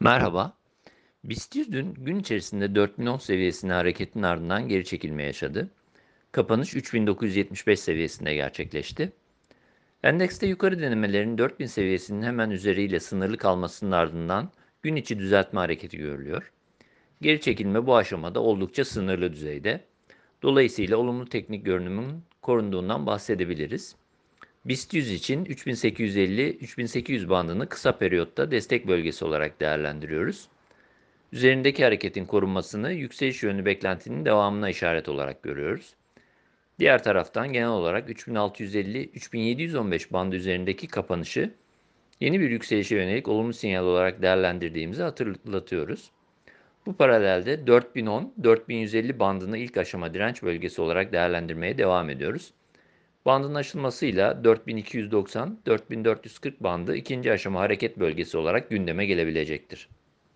Merhaba. BIST 100 dün gün içerisinde 4010 seviyesine hareketin ardından geri çekilme yaşadı. Kapanış 3975 seviyesinde gerçekleşti. Endekste yukarı denemelerin 4000 seviyesinin hemen üzeriyle sınırlı kalmasının ardından gün içi düzeltme hareketi görülüyor. Geri çekilme bu aşamada oldukça sınırlı düzeyde. Dolayısıyla olumlu teknik görünümün korunduğundan bahsedebiliriz. BIST 100 için 3850-3800 bandını kısa periyotta destek bölgesi olarak değerlendiriyoruz. Üzerindeki hareketin korunmasını yükseliş yönlü beklentinin devamına işaret olarak görüyoruz. Diğer taraftan genel olarak 3650-3715 bandı üzerindeki kapanışı yeni bir yükselişe yönelik olumlu sinyal olarak değerlendirdiğimizi hatırlatıyoruz. Bu paralelde 4010-4150 bandını ilk aşama direnç bölgesi olarak değerlendirmeye devam ediyoruz. Bandın aşılmasıyla 4290-4440 bandı ikinci aşama hareket bölgesi olarak gündeme gelebilecektir.